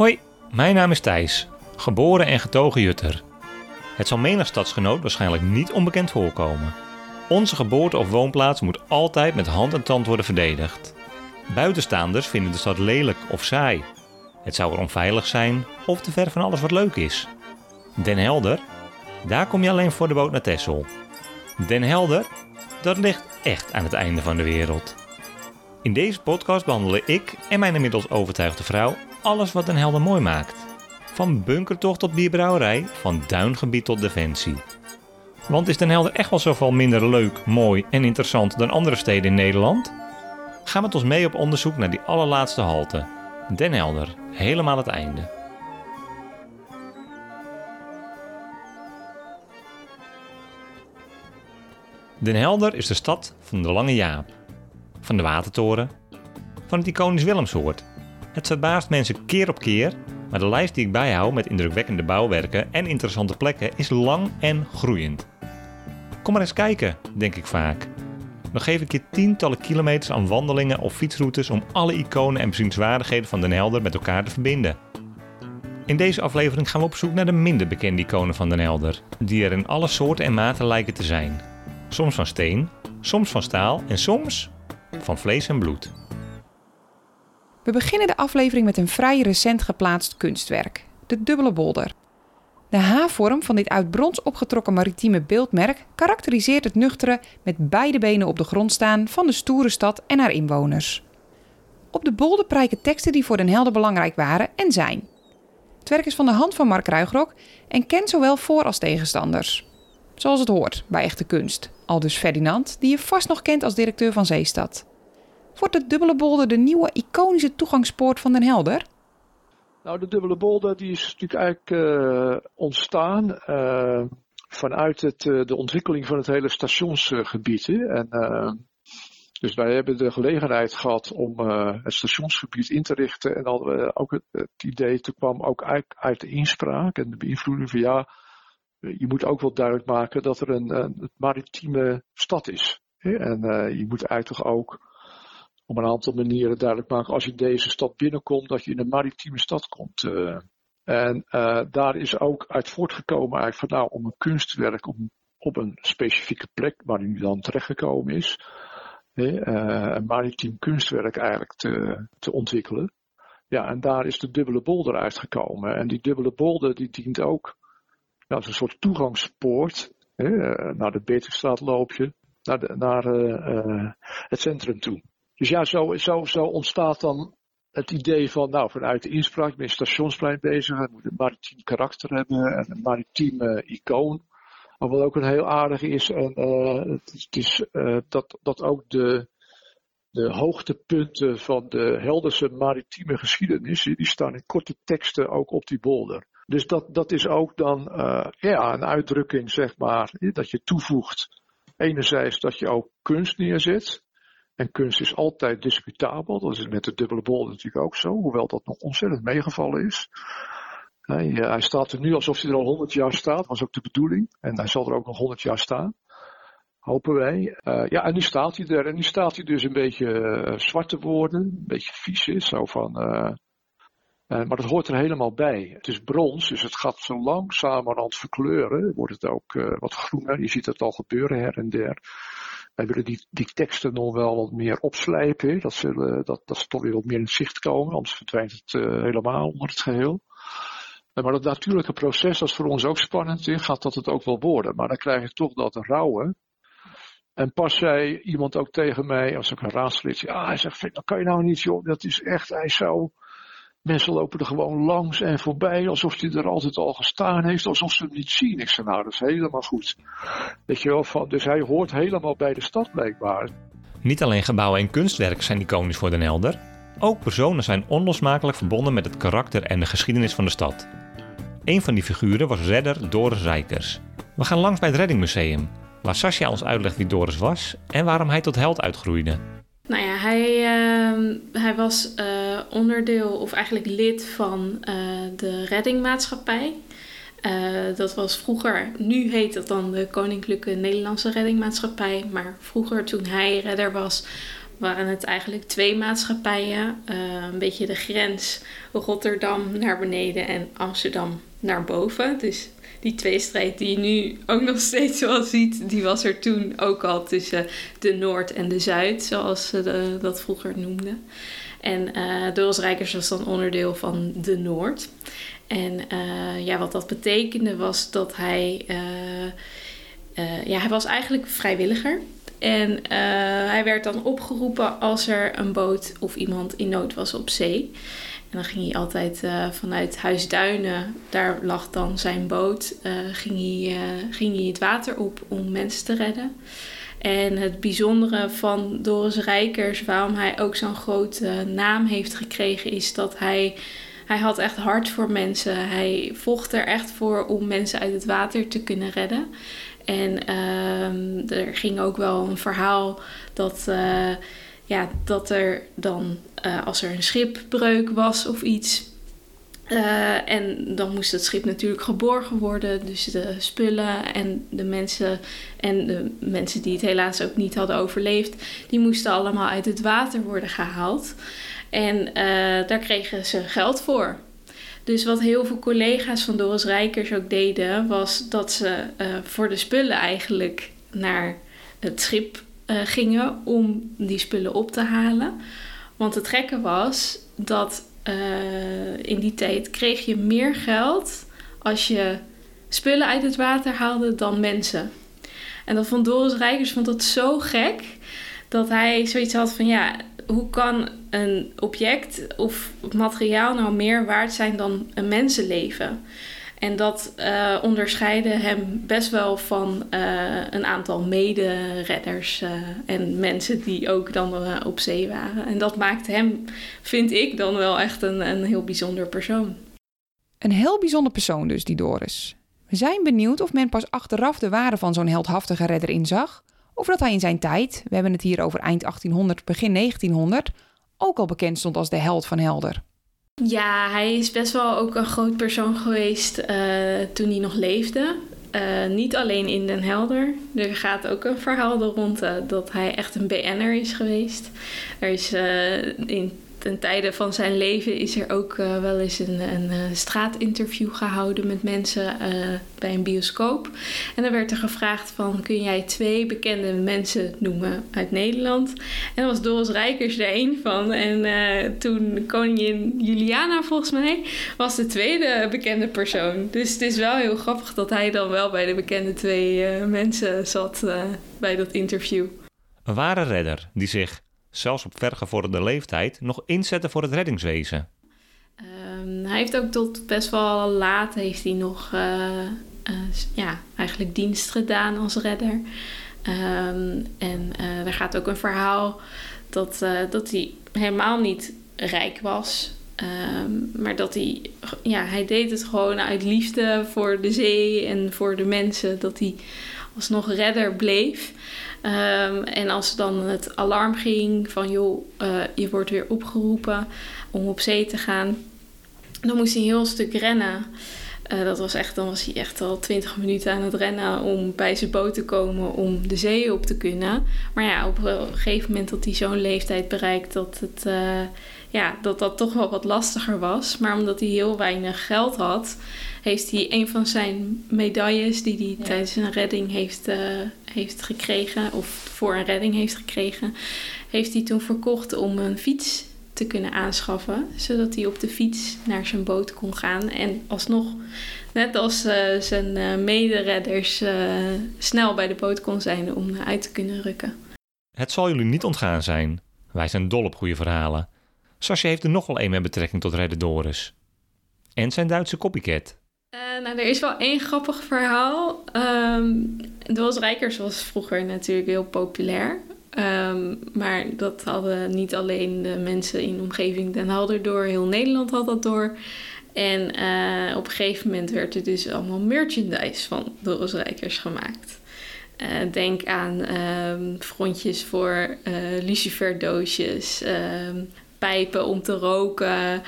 Hoi, mijn naam is Thijs, geboren en getogen Jutter. Het zal menig stadsgenoot waarschijnlijk niet onbekend voorkomen. Onze geboorte of woonplaats moet altijd met hand en tand worden verdedigd. Buitenstaanders vinden de stad lelijk of saai. Het zou er onveilig zijn of te ver van alles wat leuk is. Den Helder, daar kom je alleen voor de boot naar Texel. Den Helder, dat ligt echt aan het einde van de wereld. In deze podcast behandelen ik en mijn inmiddels overtuigde vrouw alles wat Den Helder mooi maakt. Van bunkertocht tot bierbrouwerij, van duingebied tot defensie. Want is Den Helder echt wel zoveel minder leuk, mooi en interessant dan andere steden in Nederland? Ga met ons mee op onderzoek naar die allerlaatste halte. Den Helder, helemaal het einde. Den Helder is de stad van de Lange Jaap, van de Watertoren, van het iconisch Willemsoord. Het verbaast mensen keer op keer, maar de lijst die ik bijhoud met indrukwekkende bouwwerken en interessante plekken is lang en groeiend. Kom maar eens kijken, denk ik vaak. Dan geef ik je tientallen kilometers aan wandelingen of fietsroutes om alle iconen en bezienswaardigheden van Den Helder met elkaar te verbinden. In deze aflevering gaan we op zoek naar de minder bekende iconen van Den Helder, die er in alle soorten en maten lijken te zijn. Soms van steen, soms van staal en soms van vlees en bloed. We beginnen de aflevering met een vrij recent geplaatst kunstwerk, de dubbele bolder. De H-vorm van dit uit brons opgetrokken maritieme beeldmerk karakteriseert het nuchtere met beide benen op de grond staan van de stoere stad en haar inwoners. Op de bolder prijken teksten die voor Den Helder belangrijk waren en zijn. Het werk is van de hand van Mark Ruigrok en kent zowel voor- als tegenstanders. Zoals het hoort bij echte kunst, aldus Ferdinand, die je vast nog kent als directeur van Zeestad. Wordt de dubbele bolder de nieuwe iconische toegangspoort van Den Helder? Nou, de dubbele bolder die is natuurlijk eigenlijk uh, ontstaan uh, vanuit het, uh, de ontwikkeling van het hele stationsgebied. En, dus wij hebben de gelegenheid gehad om het stationsgebied in te richten. En we ook het, idee, toen kwam ook uit, uit de inspraak en de beïnvloeding van ja, je moet ook wel duidelijk maken dat er een, een maritieme stad is. En je moet eigenlijk ook op een aantal manieren duidelijk maken als je deze stad binnenkomt, dat je in een maritieme stad komt. Uh, en uh, daar is ook uit voortgekomen eigenlijk van nou, om een kunstwerk op, op een specifieke plek waar nu dan terechtgekomen is, uh, een maritiem kunstwerk eigenlijk te, te ontwikkelen. Ja, en daar is de dubbele bolder uitgekomen. En die dubbele bolder die dient ook nou, als een soort toegangspoort naar de Beterstraat loop je, naar het centrum toe. Dus ja, zo, zo, zo ontstaat dan het idee van, nou, vanuit de inspraak, met stationsplein bezig, het moet een maritiem karakter hebben en een maritieme icoon. Maar wat ook een heel aardig is, en, uh, het is, uh, dat, dat ook de, de hoogtepunten van de Helderse maritieme geschiedenis, die staan in korte teksten ook op die bolder. Dus dat, dat is ook dan uh, ja, een uitdrukking, zeg maar, dat je toevoegt. Enerzijds dat je ook kunst neerzet, en kunst is altijd discutabel. Dat is met de dubbele bol natuurlijk ook zo, hoewel dat nog ontzettend meegevallen is. Hij, hij staat er nu alsof hij er al 100 jaar staat, dat was ook de bedoeling. En hij zal er ook nog 100 jaar staan. Hopen wij. Uh, ja, en nu staat hij er. En nu staat hij dus een beetje uh, zwart te worden. Een beetje vies is. Zo van, maar dat hoort er helemaal bij. Het is brons, dus het gaat zo het verkleuren. Wordt het ook wat groener. Je ziet het al gebeuren her en der. Wij willen die, die teksten nog wel wat meer opslijpen. Dat, zullen, dat, dat ze toch weer wat meer in zicht komen, anders verdwijnt het uh, helemaal onder het geheel. Maar dat natuurlijke proces, dat is voor ons ook spannend. Gaat dat het ook wel worden? Maar dan krijg je toch dat rouwen. En pas zei iemand ook tegen mij, als ik een raadslid, ja, hij zegt, dat kan je nou niet, joh, dat is echt, hij zou, Mensen lopen er gewoon langs en voorbij, alsof hij er altijd al gestaan heeft, alsof ze hem niet zien. Ik zei, nou, dat is helemaal goed. Weet je wel, van, dus hij hoort helemaal bij de stad blijkbaar. Niet alleen gebouwen en kunstwerken zijn iconisch voor Den Helder. Ook personen zijn onlosmakelijk verbonden met het karakter en de geschiedenis van de stad. Een van die figuren was redder Doris Rijkers. We gaan langs bij het Reddingmuseum, waar Sascha ons uitlegt wie Doris was en waarom hij tot held uitgroeide. Nou ja, hij, uh, hij was uh, onderdeel of eigenlijk lid van uh, de Reddingmaatschappij. dat was vroeger, nu heet dat dan de Koninklijke Nederlandse Reddingmaatschappij. Maar vroeger, toen hij redder was, waren het eigenlijk twee maatschappijen. een beetje de grens Rotterdam naar beneden en Amsterdam naar boven. Dus die tweestrijd die je nu ook nog steeds wel ziet, die was er toen ook al tussen de Noord en de Zuid, zoals ze dat vroeger noemden. En uh, Rijkers was dan onderdeel van de Noord. En uh, ja, wat dat betekende was dat hij. Uh, ja, hij was eigenlijk vrijwilliger. En hij werd dan opgeroepen als er een boot of iemand in nood was op zee. En dan ging hij altijd uh, vanuit Huisduinen, daar lag dan zijn boot, ging, hij, ging hij het water op om mensen te redden. En het bijzondere van Doris Rijkers, waarom hij ook zo'n grote naam heeft gekregen, is dat hij, hij had echt hart voor mensen. Hij vocht er echt voor om mensen uit het water te kunnen redden. En ehm, er ging ook wel een verhaal dat ja, dat er dan, uh, als er een schipbreuk was of iets. Uh, en dan moest het schip natuurlijk geborgen worden. Dus de spullen en de mensen en de mensen die het helaas ook niet hadden overleefd, die moesten allemaal uit het water worden gehaald. En uh, daar kregen ze geld voor. Dus wat heel veel collega's van Doris Rijkers ook deden, was dat ze voor de spullen eigenlijk naar het schip gingen om die spullen op te halen. Want het gekke was dat uh, in die tijd kreeg je meer geld als je spullen uit het water haalde dan mensen. En dat vond Doris Rijkers vond dat zo gek dat hij zoiets had van ja, hoe kan een object of materiaal nou meer waard zijn dan een mensenleven? En dat uh, onderscheidde hem best wel van uh, een aantal mederedders uh, en mensen die ook dan op zee waren. En dat maakt hem, vind ik, dan wel echt een, een heel bijzonder persoon. Een heel bijzonder persoon dus, die Doris. We zijn benieuwd of men pas achteraf de waarde van zo'n heldhaftige redder inzag. Of dat hij in zijn tijd, we hebben het hier over eind 1800, begin 1900, ook al bekend stond als de held van Helder. Ja, hij is best wel ook een groot persoon geweest uh, toen hij nog leefde. Uh, niet alleen in Den Helder. Er gaat ook een verhaal er rond uh, dat hij echt een BN'er is geweest. Er is in ten tijde van zijn leven is er ook uh, wel eens een, een, een, straatinterview gehouden met mensen uh, bij een bioscoop. En dan werd er gevraagd van, kun jij twee bekende mensen noemen uit Nederland? En daar was Doris Rijkers er een van. En toen koningin Juliana volgens mij was de tweede bekende persoon. Dus het is wel heel grappig dat hij dan wel bij de bekende twee mensen zat bij dat interview. Een ware redder die zich zelfs op vergevorderde leeftijd, nog inzetten voor het reddingswezen? Um, hij heeft ook tot best wel laat heeft hij nog uh, uh, ja, eigenlijk dienst gedaan als redder. Um, en uh, er gaat ook een verhaal dat, dat hij helemaal niet rijk was. Um, maar dat hij, ja, hij deed het gewoon uit liefde voor de zee en voor de mensen. Dat hij alsnog redder bleef. Um, en als dan het alarm ging van joh, uh, je wordt weer opgeroepen om op zee te gaan, dan moest hij een heel stuk rennen. Uh, dat was echt, dan was hij echt al twintig minuten aan het rennen om bij zijn boot te komen om de zee op te kunnen. Maar ja, op een gegeven moment dat hij zo'n leeftijd bereikt dat het, uh, ja, dat dat toch wel wat lastiger was. Maar omdat hij heel weinig geld had, heeft hij een van zijn medailles die hij tijdens een redding heeft, uh, heeft gekregen, of voor een redding heeft gekregen, heeft hij toen verkocht om een fiets te kunnen aanschaffen, zodat hij op de fiets naar zijn boot kon gaan en alsnog, net als uh, zijn uh, mederedders, snel bij de boot kon zijn om uit te kunnen rukken. Het zal jullie niet ontgaan zijn. Wij zijn dol op goede verhalen. Sasje heeft er nog wel een met betrekking tot Redder Doris. En zijn Duitse copycat. Uh, nou, er is wel één grappig verhaal. Um, Rijkers was vroeger natuurlijk heel populair. Um, maar dat hadden niet alleen de mensen in de omgeving Den Helder door. Heel Nederland had dat door. En uh, op een gegeven moment werd er dus allemaal merchandise van Doris Rijkers gemaakt. Uh, denk aan um, frontjes voor luciferdoosjes, pijpen om te roken,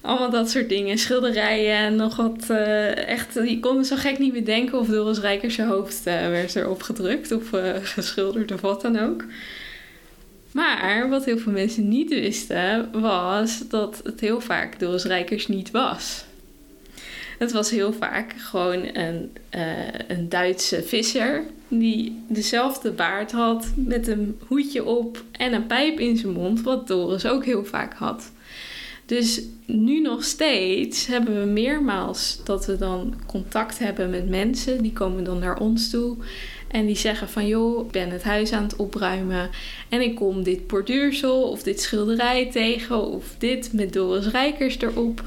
allemaal dat soort dingen. Schilderijen en nog wat. Uh, echt, je kon zo gek niet bedenken of Doris Rijkers hoofd uh, werd erop gedrukt of uh, geschilderd of wat dan ook. Maar wat heel veel mensen niet wisten, was dat het heel vaak Doris Rijkers niet was. Het was heel vaak gewoon een, uh, een Duitse visser die dezelfde baard had met een hoedje op en een pijp in zijn mond, wat Doris ook heel vaak had. Dus nu nog steeds hebben we meermaals dat we dan contact hebben met mensen. Die komen dan naar ons toe. En die zeggen van joh, ik ben het huis aan het opruimen. En ik kom dit borduursel of dit schilderij tegen. Of dit met Doris Rijkers erop.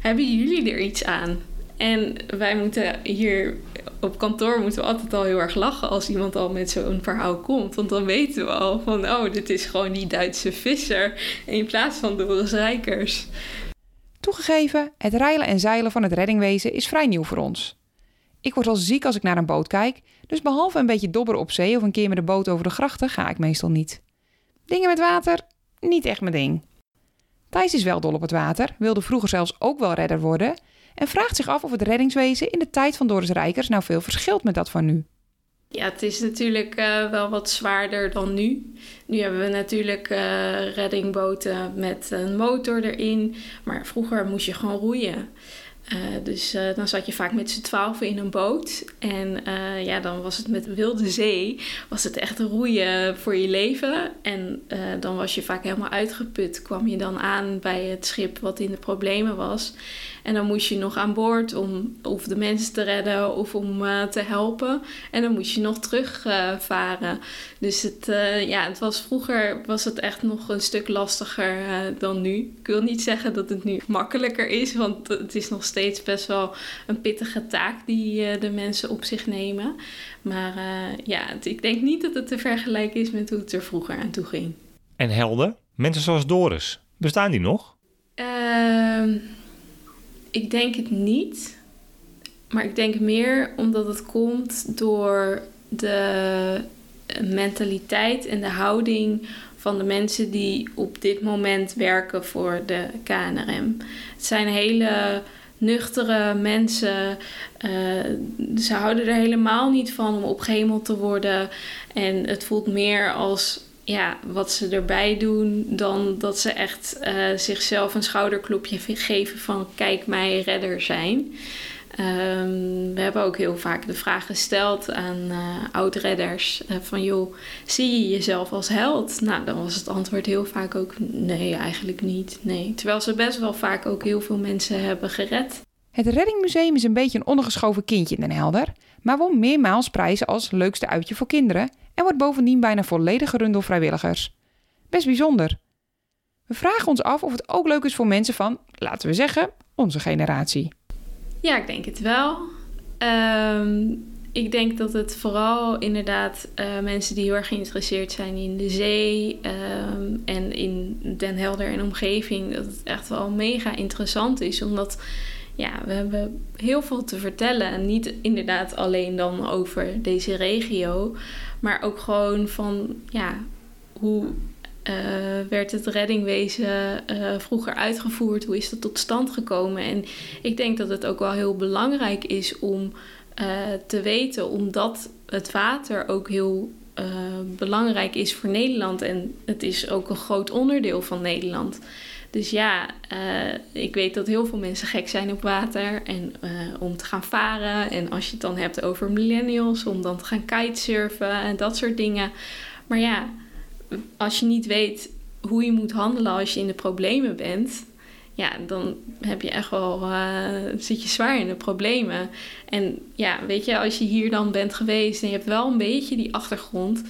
Hebben jullie er iets aan? En wij moeten hier op kantoor moeten we altijd al heel erg lachen als iemand al met zo'n verhaal komt. Want dan weten we al van, oh, dit is gewoon die Duitse visser in plaats van Doris Rijkers. Toegegeven, het reilen en zeilen van het reddingwezen is vrij nieuw voor ons. Ik word al ziek als ik naar een boot kijk, dus behalve een beetje dobberen op zee of een keer met de boot over de grachten ga ik meestal niet. Dingen met water, niet echt mijn ding. Thijs is wel dol op het water, wilde vroeger zelfs ook wel redder worden en vraagt zich af of het reddingswezen in de tijd van Doris Rijkers nou veel verschilt met dat van nu. Ja, het is natuurlijk uh, wel wat zwaarder dan nu. Nu hebben we natuurlijk uh, reddingboten met een motor erin. Maar vroeger moest je gewoon roeien. Uh, dus uh, dan zat je vaak met z'n twaalf in een boot. En uh, ja, dan was het met wilde zee. Was het echt roeien voor je leven. En dan was je vaak helemaal uitgeput. Kwam je dan aan bij het schip wat in de problemen was. En dan moest je nog aan boord om of de mensen te redden of om te helpen. En dan moest je nog terugvaren. dus het, ja, het was vroeger was het echt nog een stuk lastiger dan nu. Ik wil niet zeggen dat het nu makkelijker is. Want het is nog steeds steeds best wel een pittige taak die uh, de mensen op zich nemen. Maar uh, ja, ik denk niet dat het te vergelijken is met hoe het er vroeger aan toe ging. En helden? Mensen zoals Doris, bestaan die nog? Uh, ik denk het niet. Maar ik denk meer omdat het komt door de mentaliteit en de houding van de mensen die op dit moment werken voor de KNRM. Het zijn hele nuchtere mensen. Uh, ze houden er helemaal niet van om opgehemeld te worden. En het voelt meer als ja, wat ze erbij doen dan dat ze echt uh, zichzelf een schouderklopje geven van kijk mij redder zijn. Um, we hebben ook heel vaak de vraag gesteld aan uh, oud-redders: uh, van joh, zie je jezelf als held? Nou, dan was het antwoord heel vaak ook nee, eigenlijk niet. Nee. Terwijl ze best wel vaak ook heel veel mensen hebben gered. Het Reddingmuseum is een beetje een ondergeschoven kindje in Den Helder, maar won meermaals prijzen als leukste uitje voor kinderen en wordt bovendien bijna volledig gerund door vrijwilligers. Best bijzonder. We vragen ons af of het ook leuk is voor mensen van, laten we zeggen, onze generatie. Ja, ik denk het wel. Um, ik denk dat het vooral inderdaad uh, mensen die heel erg geïnteresseerd zijn in de zee um, en in Den Helder en omgeving, dat het echt wel mega interessant is. Omdat ja, we hebben heel veel te vertellen. En niet inderdaad alleen dan over deze regio, maar ook gewoon van ja, hoe uh, werd het reddingwezen uh, vroeger uitgevoerd? Hoe is dat tot stand gekomen? En ik denk dat het ook wel heel belangrijk is om uh, te weten, omdat het water ook heel belangrijk is voor Nederland en het is ook een groot onderdeel van Nederland. Dus ja, ik weet dat heel veel mensen gek zijn op water en om te gaan varen. En als je het dan hebt over millennials, om dan te gaan kitesurfen en dat soort dingen. Maar ja, als je niet weet hoe je moet handelen als je in de problemen bent, ja, dan heb je echt wel, uh, zit je zwaar in de problemen. En ja, weet je, als je hier dan bent geweest en je hebt wel een beetje die achtergrond,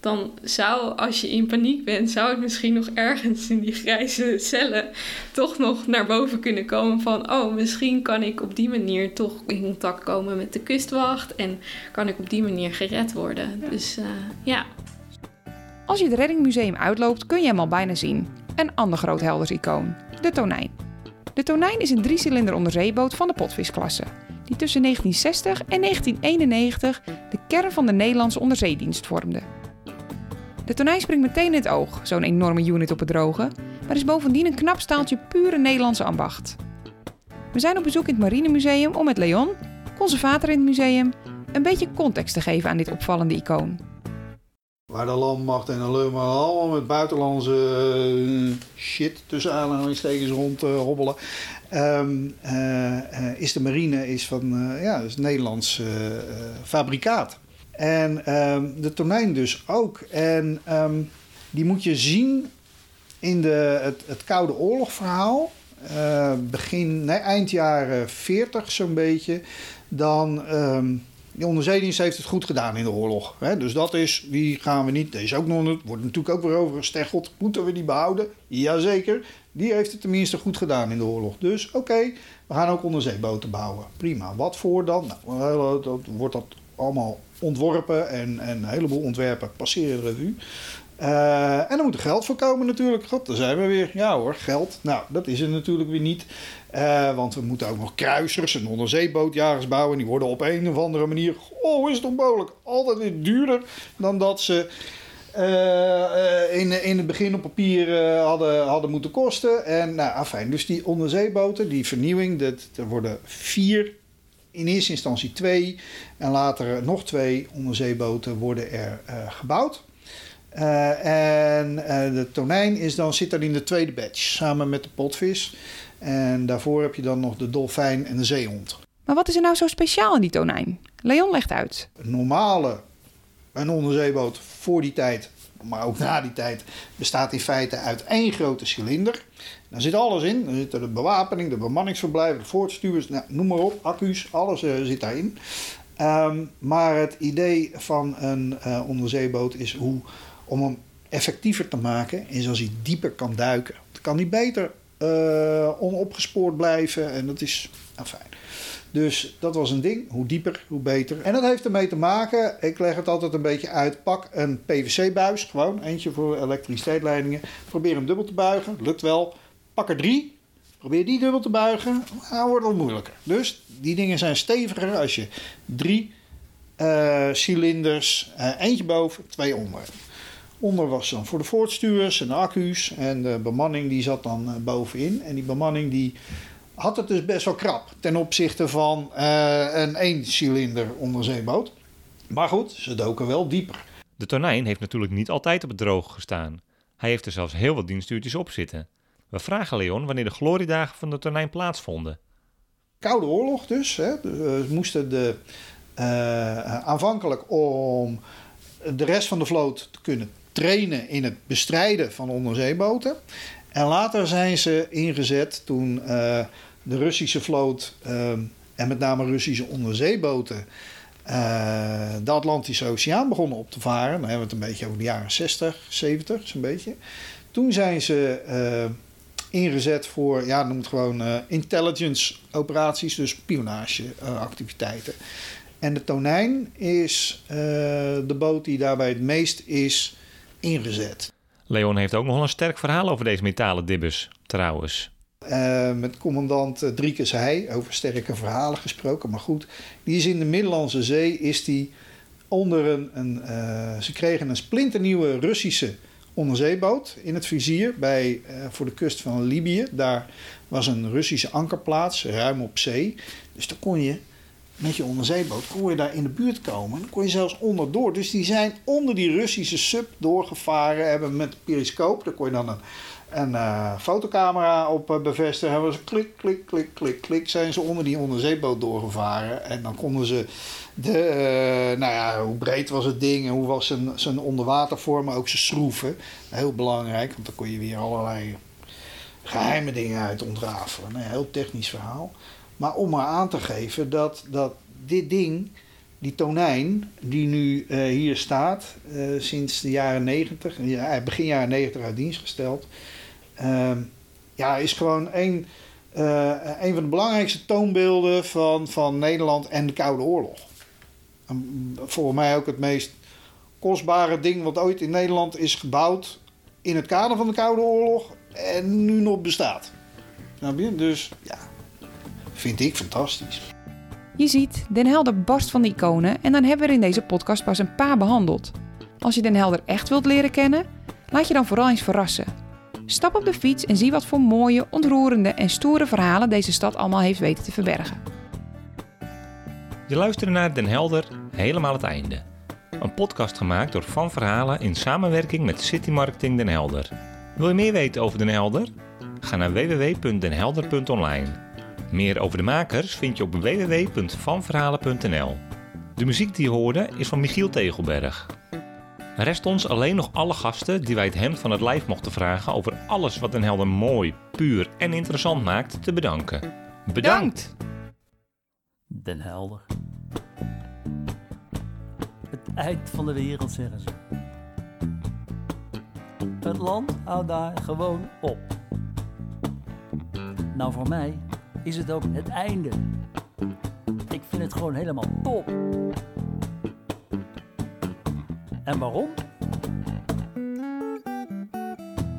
dan zou, als je in paniek bent, zou het misschien nog ergens in die grijze cellen toch nog naar boven kunnen komen van, oh, misschien kan ik op die manier toch in contact komen met de kustwacht en kan ik op die manier gered worden. Dus uh, ja. Als je het Reddingmuseum uitloopt, kun je hem al bijna zien. Een ander groot Helders-icoon, de Tonijn. De Tonijn is een driecilinder onderzeeboot van de potvisklasse, die tussen 1960 en 1991 de kern van de Nederlandse onderzeedienst vormde. De Tonijn springt meteen in het oog, zo'n enorme unit op het droge, maar is bovendien een knap staaltje pure Nederlandse ambacht. We zijn op bezoek in het Marinemuseum om met Leon, conservator in het museum, een beetje context te geven aan dit opvallende icoon. Waar de landmacht en de luchtmacht allemaal met buitenlandse uh, shit tussen aanhalingstekens rond uh, hobbelen. Um, uh, is de marine is van ja, is Nederlands fabrikaat. En um, de tonijn dus ook. En um, die moet je zien in de, het, het Koude Oorlogverhaal. begin, eind jaren 40 zo'n beetje. Dan de onderzeedienst heeft het goed gedaan in de oorlog. Hè? Dus dat is, die gaan we niet. Deze ook nog, wordt natuurlijk ook weer over gesteggeld. Moeten we die behouden? Jazeker. Die heeft het tenminste goed gedaan in de oorlog. Dus oké, we gaan ook onderzeeboten bouwen. Prima. Wat voor dan? Nou, dat wordt dat allemaal ontworpen en, en een heleboel ontwerpen passeren de revue. Uh, en er moet er geld voor komen natuurlijk. God, daar zijn we weer. Ja hoor, geld. Nou, dat is er natuurlijk weer niet. Uh, want we moeten ook nog kruisers en onderzeebootjagers bouwen. Die worden op een of andere manier, oh is het onmogelijk, altijd weer duurder dan dat ze uh, in, in het begin op papier hadden, hadden moeten kosten. En nou, afijn, dus die onderzeeboten, die vernieuwing, dat, er worden vier, in eerste instantie twee en later nog twee onderzeeboten worden er gebouwd. Uh, en uh, de tonijn is dan, zit dan in de tweede batch samen met de potvis. En daarvoor heb je dan nog de dolfijn en de zeehond. Maar wat is er nou zo speciaal in die tonijn? Leon legt uit. Een normale, een onderzeeboot voor die tijd, maar ook na die tijd, bestaat in feite uit één grote cilinder. Daar zit alles in. Daar zit de bewapening, de bemanningsverblijven, de voortstuwers, nou, noem maar op, accu's, alles uh, zit daarin. Um, maar het idee van een uh, onderzeeboot is hoe om hem effectiever te maken is als hij dieper kan duiken. Dan kan hij beter uh, onopgespoord blijven en dat is fijn. Dus dat was een ding. Hoe dieper, hoe beter. En dat heeft ermee te maken, ik leg het altijd een beetje uit. Pak een PVC-buis, gewoon eentje voor elektriciteitsleidingen. Probeer hem dubbel te buigen, lukt wel. Pak er drie, probeer die dubbel te buigen, dan wordt het moeilijker. Dus die dingen zijn steviger als je drie uh, cilinders, uh, eentje boven, twee onder. Onder was dan voor de voortstuwers en de accu's. En de bemanning die zat dan eh, bovenin. En die bemanning die had het dus best wel krap ten opzichte van uh, een eencilinder onderzeeboot. Maar goed, ze doken wel dieper. De tonijn heeft natuurlijk niet altijd op het droog gestaan. Hij heeft er zelfs heel wat dienstuurtjes op zitten. We vragen Leon wanneer de gloriedagen van de tonijn plaatsvonden. Koude oorlog dus. Hè. We moesten de, uh, aanvankelijk om de rest van de vloot te kunnen trainen in het bestrijden van onderzeeboten. En later zijn ze ingezet toen uh, de Russische vloot uh, en met name Russische onderzeeboten uh, de Atlantische Oceaan begonnen op te varen. Dan hebben we het een beetje over de jaren 60, 70, zo'n beetje. Toen zijn ze ingezet voor, ja, noem het gewoon intelligence operaties, dus spionageactiviteiten. en de tonijn is de boot die daarbij het meest is ingezet. Leon heeft ook nog een sterk verhaal over deze metalen dibbes, trouwens. Uh, met commandant uh, Driekes Heij, over sterke verhalen gesproken. Maar goed, die is in de Middellandse Zee, is die onder een... een uh, ze kregen een splinternieuwe Russische onderzeeboot in het vizier bij, voor de kust van Libië. Daar was een Russische ankerplaats, ruim op zee. Dus daar kon je met je onderzeeboot kon je daar in de buurt komen. Dan kon je zelfs onderdoor. Dus die zijn onder die Russische sub doorgevaren. Hebben met periscoop, daar kon je dan een, een uh, fotocamera op uh, bevestigen. Hebben ze klik, klik, klik, klik, klik. Zijn ze onder die onderzeeboot doorgevaren. En dan konden ze de, uh, nou ja, hoe breed was het ding en hoe was zijn, zijn onderwatervorm, maar ook zijn schroeven. Heel belangrijk, want dan kon je weer allerlei geheime dingen uit ontrafelen. Een heel technisch verhaal. Maar om maar aan te geven dat, dat dit ding, die tonijn, die nu uh, hier staat uh, sinds de jaren 90, ja, begin jaren 90 uit dienst gesteld, uh, ja, is gewoon een, een van de belangrijkste toonbeelden van, van Nederland en de Koude Oorlog. En volgens mij ook het meest kostbare ding wat ooit in Nederland is gebouwd in het kader van de Koude Oorlog en nu nog bestaat. Dus ja, vind ik fantastisch. Je ziet, Den Helder barst van de iconen en dan hebben we er in deze podcast pas een paar behandeld. Als je Den Helder echt wilt leren kennen, laat je dan vooral eens verrassen. Stap op de fiets en zie wat voor mooie, ontroerende en stoere verhalen deze stad allemaal heeft weten te verbergen. Je luistert naar Den Helder helemaal het einde. een podcast gemaakt door Van Verhalen in samenwerking met City Marketing Den Helder. Wil je meer weten over Den Helder? Ga naar www.denhelder.online. Meer over de makers vind je op www.vanverhalen.nl. De muziek die je hoorde is van Michiel Tegelberg. Rest ons alleen nog alle gasten die wij het hemd van het lijf mochten vragen over alles wat Den Helder mooi, puur en interessant maakt te bedanken. Bedankt! Den Helder. Het eind van de wereld, zeggen ze. Het land houdt daar gewoon op. Nou, voor mij is het ook het einde. Ik vind het gewoon helemaal top. En waarom?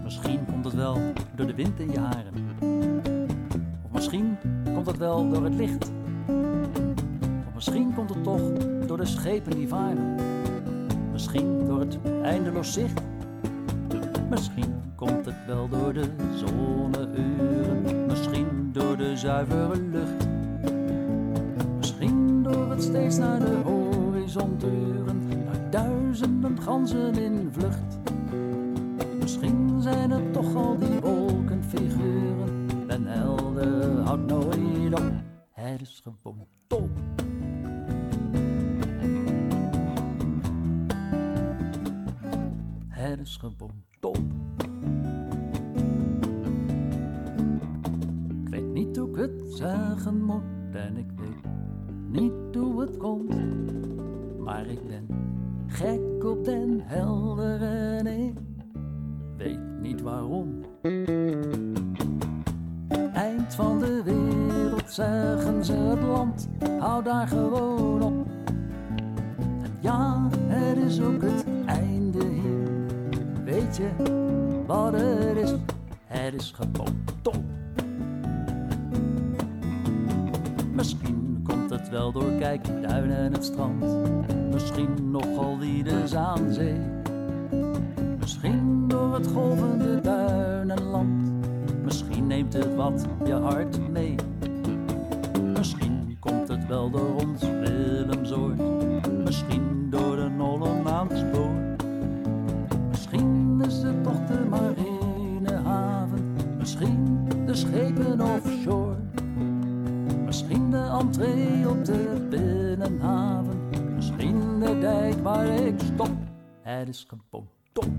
Misschien komt het wel door de wind in je haren. Of misschien komt het wel door het licht. Of misschien komt het toch door de schepen die varen. Misschien door het eindeloos zicht. Misschien komt het wel door de zonneuren. Misschien door de zuivere lucht. Misschien door het steeds naar de horizon turen. Naar duizenden ganzen in vlucht. Misschien zijn het toch al die wolkenfiguren. Den helder houdt nooit op. Het is gewoon top. Het is gewoon Ik weet niet hoe ik het zeggen moet en ik weet niet hoe het komt. Maar ik ben gek op den helder en ik weet niet waarom. Eind van de wereld zeggen ze het land, hou daar gewoon op. En ja, het is ook het hier. Wat het is? Het is gewoon top. Misschien komt het wel door kijkduinen en het strand. Misschien nogal wie de Zaanzee. Misschien door het golvende duinenland. Misschien neemt het wat je hart mee. Misschien komt het wel door ons Het is gewoon top.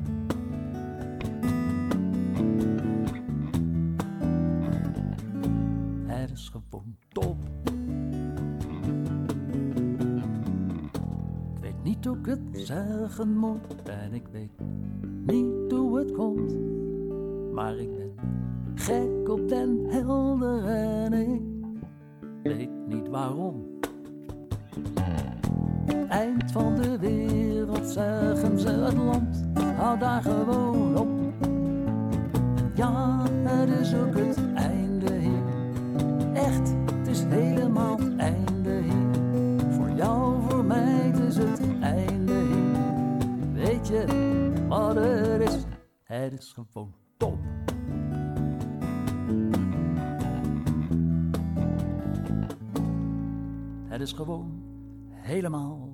Het is gewoon top. Ik weet niet hoe ik het zeggen moet en ik weet niet hoe het komt. Maar ik ben gek op den helder en ik weet niet waarom. Eind van de wereld zeggen ze het land, hou daar gewoon op. Ja, het is ook het einde hier. Echt, het is helemaal het einde hier. Voor jou, voor mij, het is het einde hier. Weet je wat het is? Het is gewoon top. Het is gewoon helemaal